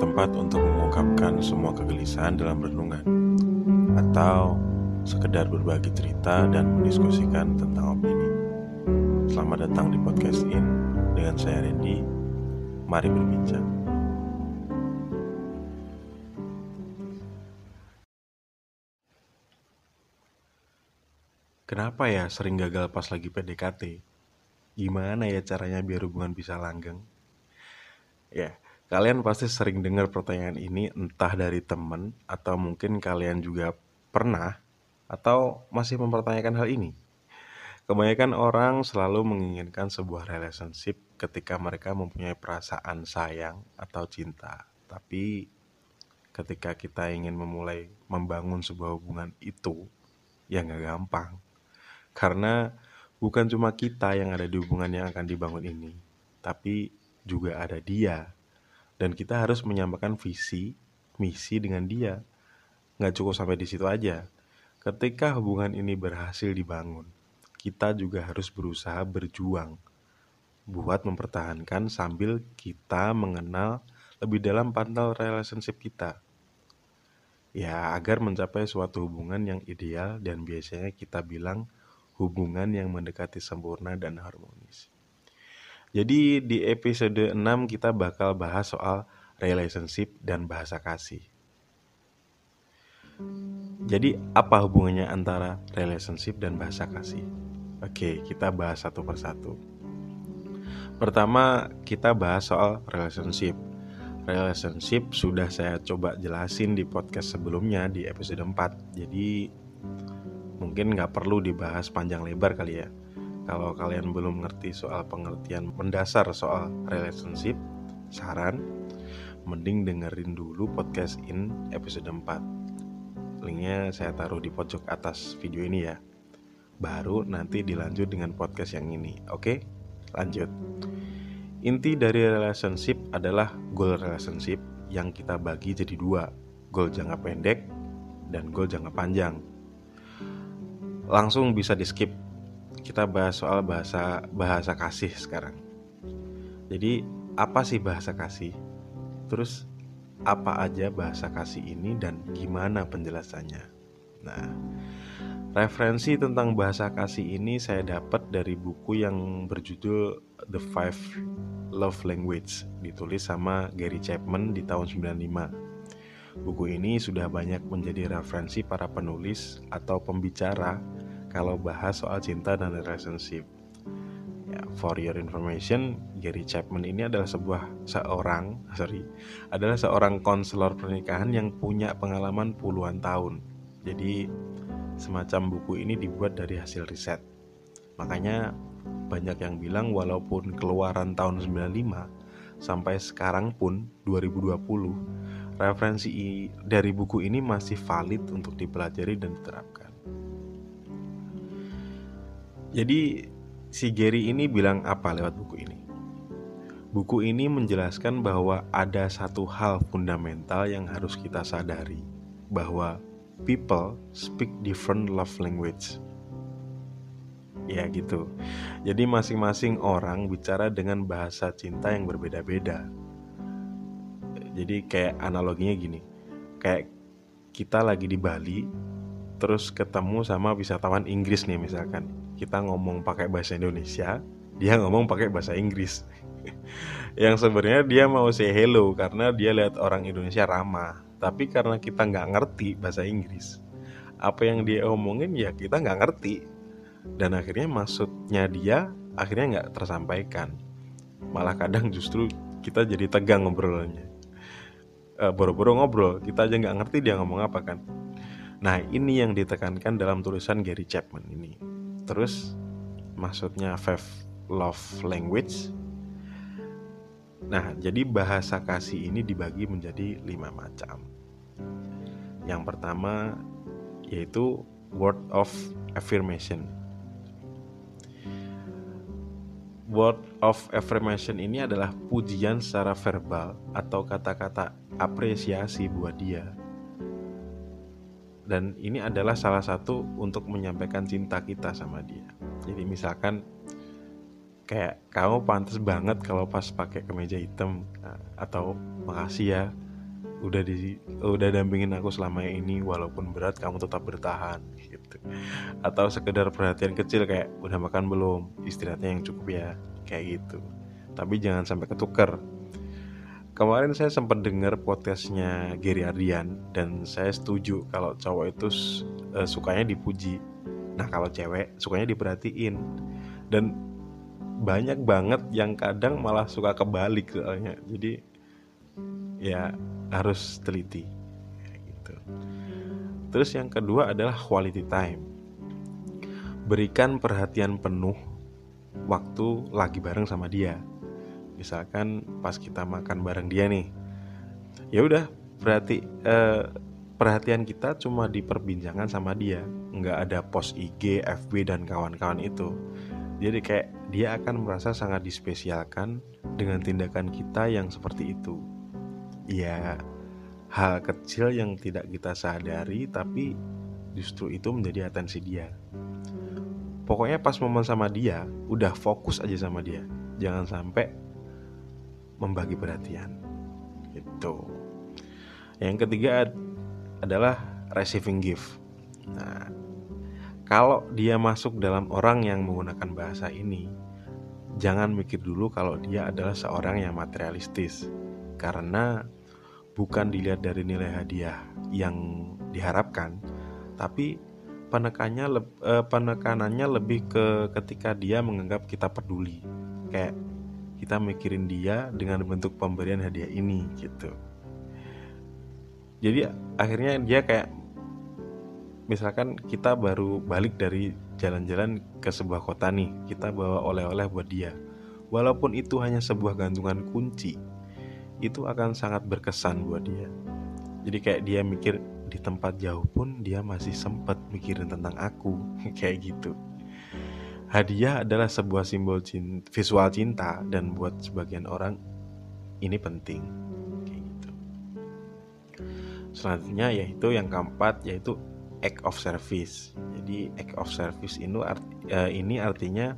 Ini tempat untuk mengungkapkan semua kegelisahan dalam renungan Atau sekedar berbagi cerita dan mendiskusikan tentang opini Selamat datang di podcast In dengan saya Randy Mari berbincang Kenapa ya sering gagal pas lagi PDKT? Gimana ya caranya biar hubungan bisa langgeng? Ya, kalian pasti sering dengar pertanyaan ini entah dari teman atau mungkin kalian juga pernah atau masih mempertanyakan hal ini. Kebanyakan orang selalu menginginkan sebuah relationship ketika mereka mempunyai perasaan sayang atau cinta. Tapi ketika kita ingin memulai membangun sebuah hubungan itu, ya nggak gampang. Karena bukan cuma kita yang ada di hubungan yang akan dibangun ini, tapi juga ada dia. Dan kita harus menyamakan visi, misi dengan dia. Nggak cukup sampai di situ aja. Ketika hubungan ini berhasil dibangun, kita juga harus berusaha berjuang buat mempertahankan sambil kita mengenal lebih dalam pantal relationship kita. Ya, agar mencapai suatu hubungan yang ideal dan biasanya kita bilang hubungan yang mendekati sempurna dan harmonis. Jadi di episode 6 kita bakal bahas soal relationship dan bahasa kasih. Jadi apa hubungannya antara relationship dan bahasa kasih? Oke, kita bahas satu persatu. Pertama, kita bahas soal relationship. Relationship sudah saya coba jelasin di podcast sebelumnya di episode 4. Jadi mungkin nggak perlu dibahas panjang lebar kali ya kalau kalian belum ngerti soal pengertian mendasar soal relationship, saran, mending dengerin dulu podcast in episode 4. Linknya saya taruh di pojok atas video ini ya. Baru nanti dilanjut dengan podcast yang ini. Oke, lanjut. Inti dari relationship adalah goal relationship yang kita bagi jadi dua. Goal jangka pendek dan goal jangka panjang. Langsung bisa di skip kita bahas soal bahasa bahasa kasih sekarang. Jadi apa sih bahasa kasih? Terus apa aja bahasa kasih ini dan gimana penjelasannya? Nah, referensi tentang bahasa kasih ini saya dapat dari buku yang berjudul The Five Love Language ditulis sama Gary Chapman di tahun 95. Buku ini sudah banyak menjadi referensi para penulis atau pembicara kalau bahas soal cinta dan relationship. Ya, for your information, Gary Chapman ini adalah sebuah seorang, sorry, adalah seorang konselor pernikahan yang punya pengalaman puluhan tahun. Jadi semacam buku ini dibuat dari hasil riset. Makanya banyak yang bilang walaupun keluaran tahun 95 sampai sekarang pun 2020 referensi dari buku ini masih valid untuk dipelajari dan diterapkan. Jadi si Gary ini bilang apa lewat buku ini? Buku ini menjelaskan bahwa ada satu hal fundamental yang harus kita sadari, bahwa people speak different love language. Ya gitu. Jadi masing-masing orang bicara dengan bahasa cinta yang berbeda-beda. Jadi kayak analoginya gini. Kayak kita lagi di Bali, terus ketemu sama wisatawan Inggris nih misalkan kita ngomong pakai bahasa Indonesia dia ngomong pakai bahasa Inggris. Yang sebenarnya dia mau say hello karena dia lihat orang Indonesia ramah. Tapi karena kita nggak ngerti bahasa Inggris apa yang dia omongin ya kita nggak ngerti. Dan akhirnya maksudnya dia akhirnya nggak tersampaikan. Malah kadang justru kita jadi tegang ngobrolnya. E, boro-boro ngobrol kita aja nggak ngerti dia ngomong apa kan. Nah, ini yang ditekankan dalam tulisan Gary Chapman ini. Terus maksudnya five love language. Nah, jadi bahasa kasih ini dibagi menjadi lima macam. Yang pertama yaitu word of affirmation. Word of affirmation ini adalah pujian secara verbal atau kata-kata apresiasi buat dia dan ini adalah salah satu untuk menyampaikan cinta kita sama dia. Jadi misalkan kayak kamu pantas banget kalau pas pakai kemeja hitam nah, atau makasih ya udah di udah dampingin aku selama ini walaupun berat kamu tetap bertahan gitu. Atau sekedar perhatian kecil kayak udah makan belum? Istirahatnya yang cukup ya kayak gitu. Tapi jangan sampai ketuker kemarin saya sempat dengar podcastnya Gary Ardian dan saya setuju kalau cowok itu uh, sukanya dipuji nah kalau cewek sukanya diperhatiin dan banyak banget yang kadang malah suka kebalik soalnya jadi ya harus teliti gitu. Terus yang kedua adalah quality time. Berikan perhatian penuh waktu lagi bareng sama dia. Misalkan pas kita makan bareng dia nih. Ya udah, berarti eh, perhatian kita cuma diperbincangan sama dia, nggak ada post IG, FB dan kawan-kawan itu. Jadi kayak dia akan merasa sangat dispesialkan dengan tindakan kita yang seperti itu ya hal kecil yang tidak kita sadari tapi justru itu menjadi atensi dia pokoknya pas momen sama dia udah fokus aja sama dia jangan sampai membagi perhatian. Itu yang ketiga adalah receiving gift. Nah kalau dia masuk dalam orang yang menggunakan bahasa ini jangan mikir dulu kalau dia adalah seorang yang materialistis. Karena bukan dilihat dari nilai hadiah yang diharapkan, tapi penekannya eh, penekanannya lebih ke ketika dia menganggap kita peduli. Kayak kita mikirin dia dengan bentuk pemberian hadiah ini gitu. Jadi akhirnya dia kayak misalkan kita baru balik dari jalan-jalan ke sebuah kota nih, kita bawa oleh-oleh buat dia. Walaupun itu hanya sebuah gantungan kunci, itu akan sangat berkesan buat dia jadi kayak dia mikir di tempat jauh pun dia masih sempat mikirin tentang aku kayak gitu hadiah adalah sebuah simbol cinta, visual cinta dan buat sebagian orang ini penting kayak gitu. Selanjutnya yaitu yang keempat yaitu act of service. Jadi act of service ini, art, uh, ini artinya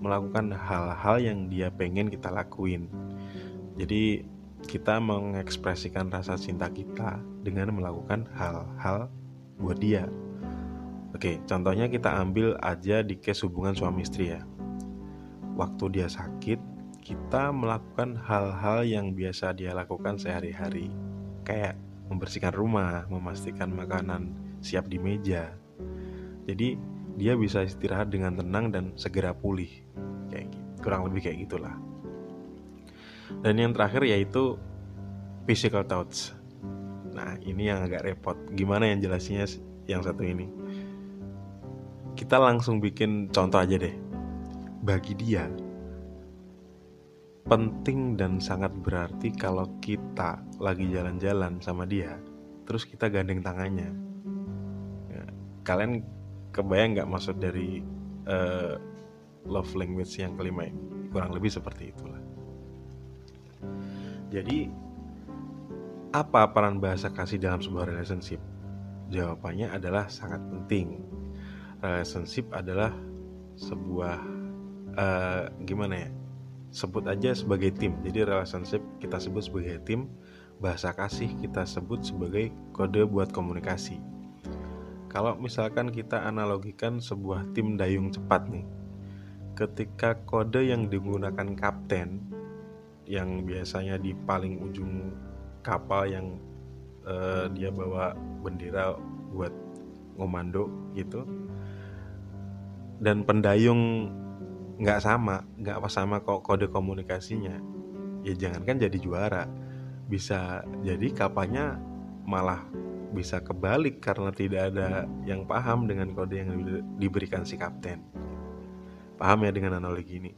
melakukan hal-hal yang dia pengen kita lakuin. Jadi kita mengekspresikan rasa cinta kita dengan melakukan hal-hal buat dia. Oke, contohnya kita ambil aja di case hubungan suami istri ya. Waktu dia sakit, kita melakukan hal-hal yang biasa dia lakukan sehari-hari. Kayak membersihkan rumah, memastikan makanan siap di meja. Jadi, dia bisa istirahat dengan tenang dan segera pulih. Kayak. Kurang lebih kayak gitulah. Dan yang terakhir yaitu physical touch. Nah, ini yang agak repot. Gimana yang jelasnya yang satu ini? Kita langsung bikin contoh aja deh. Bagi dia, penting dan sangat berarti kalau kita lagi jalan-jalan sama dia, terus kita gandeng tangannya. Ya, kalian kebayang nggak maksud dari uh, love language yang kelima ini? Kurang lebih seperti itulah. Jadi apa peran bahasa kasih dalam sebuah relationship? Jawabannya adalah sangat penting. Relationship adalah sebuah uh, gimana ya? Sebut aja sebagai tim. Jadi relationship kita sebut sebagai tim, bahasa kasih kita sebut sebagai kode buat komunikasi. Kalau misalkan kita analogikan sebuah tim dayung cepat nih. Ketika kode yang digunakan kapten yang biasanya di paling ujung kapal yang uh, dia bawa bendera buat ngomando gitu dan pendayung nggak sama nggak apa sama kok kode komunikasinya ya jangankan jadi juara bisa jadi kapalnya malah bisa kebalik karena tidak ada yang paham dengan kode yang diberikan si kapten paham ya dengan analogi ini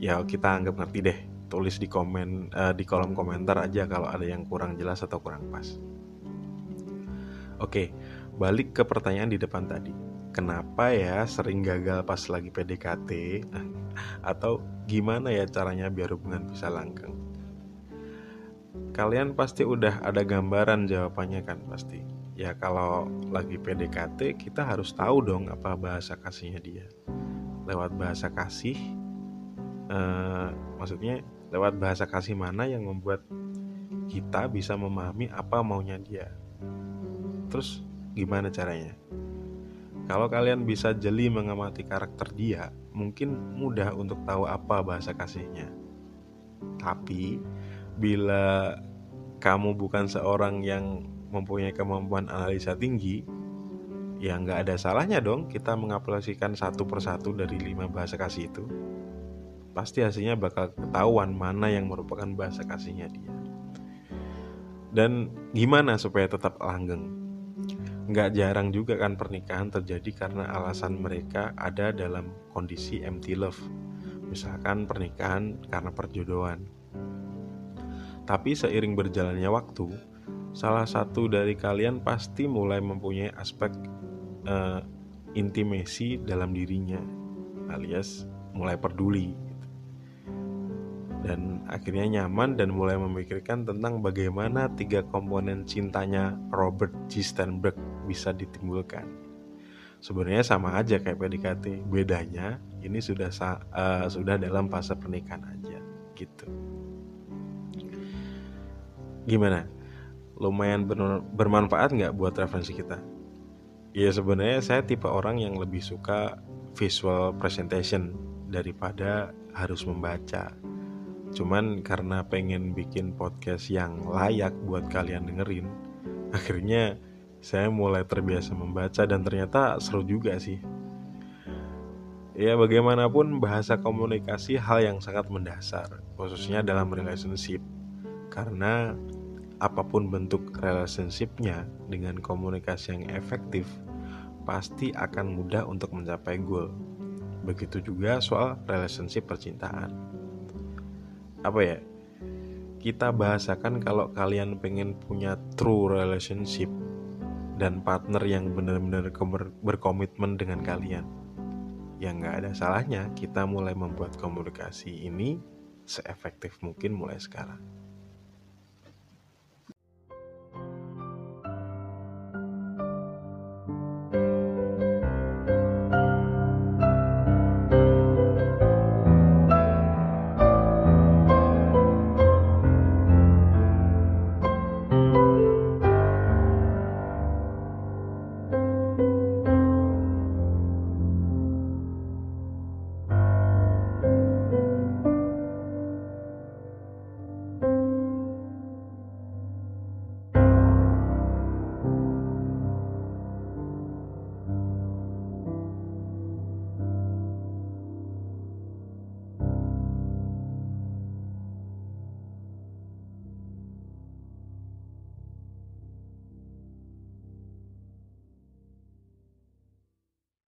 ya kita anggap ngerti deh tulis di komen uh, di kolom komentar aja kalau ada yang kurang jelas atau kurang pas. Oke, balik ke pertanyaan di depan tadi. Kenapa ya sering gagal pas lagi PDKT atau gimana ya caranya biar hubungan bisa langgeng? Kalian pasti udah ada gambaran jawabannya kan pasti. Ya kalau lagi PDKT kita harus tahu dong apa bahasa kasihnya dia. Lewat bahasa kasih uh, maksudnya lewat bahasa kasih mana yang membuat kita bisa memahami apa maunya dia terus gimana caranya kalau kalian bisa jeli mengamati karakter dia, mungkin mudah untuk tahu apa bahasa kasihnya. Tapi bila kamu bukan seorang yang mempunyai kemampuan analisa tinggi, ya nggak ada salahnya dong kita mengaplikasikan satu persatu dari lima bahasa kasih itu. Pasti hasilnya bakal ketahuan mana yang merupakan bahasa kasihnya dia. Dan gimana supaya tetap langgeng? Nggak jarang juga kan pernikahan terjadi karena alasan mereka ada dalam kondisi empty love. Misalkan pernikahan karena perjodohan. Tapi seiring berjalannya waktu, salah satu dari kalian pasti mulai mempunyai aspek uh, intimasi dalam dirinya, alias mulai peduli dan akhirnya nyaman dan mulai memikirkan tentang bagaimana tiga komponen cintanya Robert G. Sternberg bisa ditimbulkan. Sebenarnya sama aja kayak PDKT, bedanya ini sudah uh, sudah dalam fase pernikahan aja gitu. Gimana? Lumayan ber bermanfaat nggak buat referensi kita? Ya sebenarnya saya tipe orang yang lebih suka visual presentation daripada harus membaca Cuman karena pengen bikin podcast yang layak buat kalian dengerin, akhirnya saya mulai terbiasa membaca dan ternyata seru juga sih. Ya bagaimanapun bahasa komunikasi hal yang sangat mendasar, khususnya dalam relationship. Karena apa pun bentuk relationshipnya dengan komunikasi yang efektif, pasti akan mudah untuk mencapai goal. Begitu juga soal relationship percintaan apa ya kita bahasakan kalau kalian pengen punya true relationship dan partner yang benar-benar berkomitmen dengan kalian yang nggak ada salahnya kita mulai membuat komunikasi ini seefektif mungkin mulai sekarang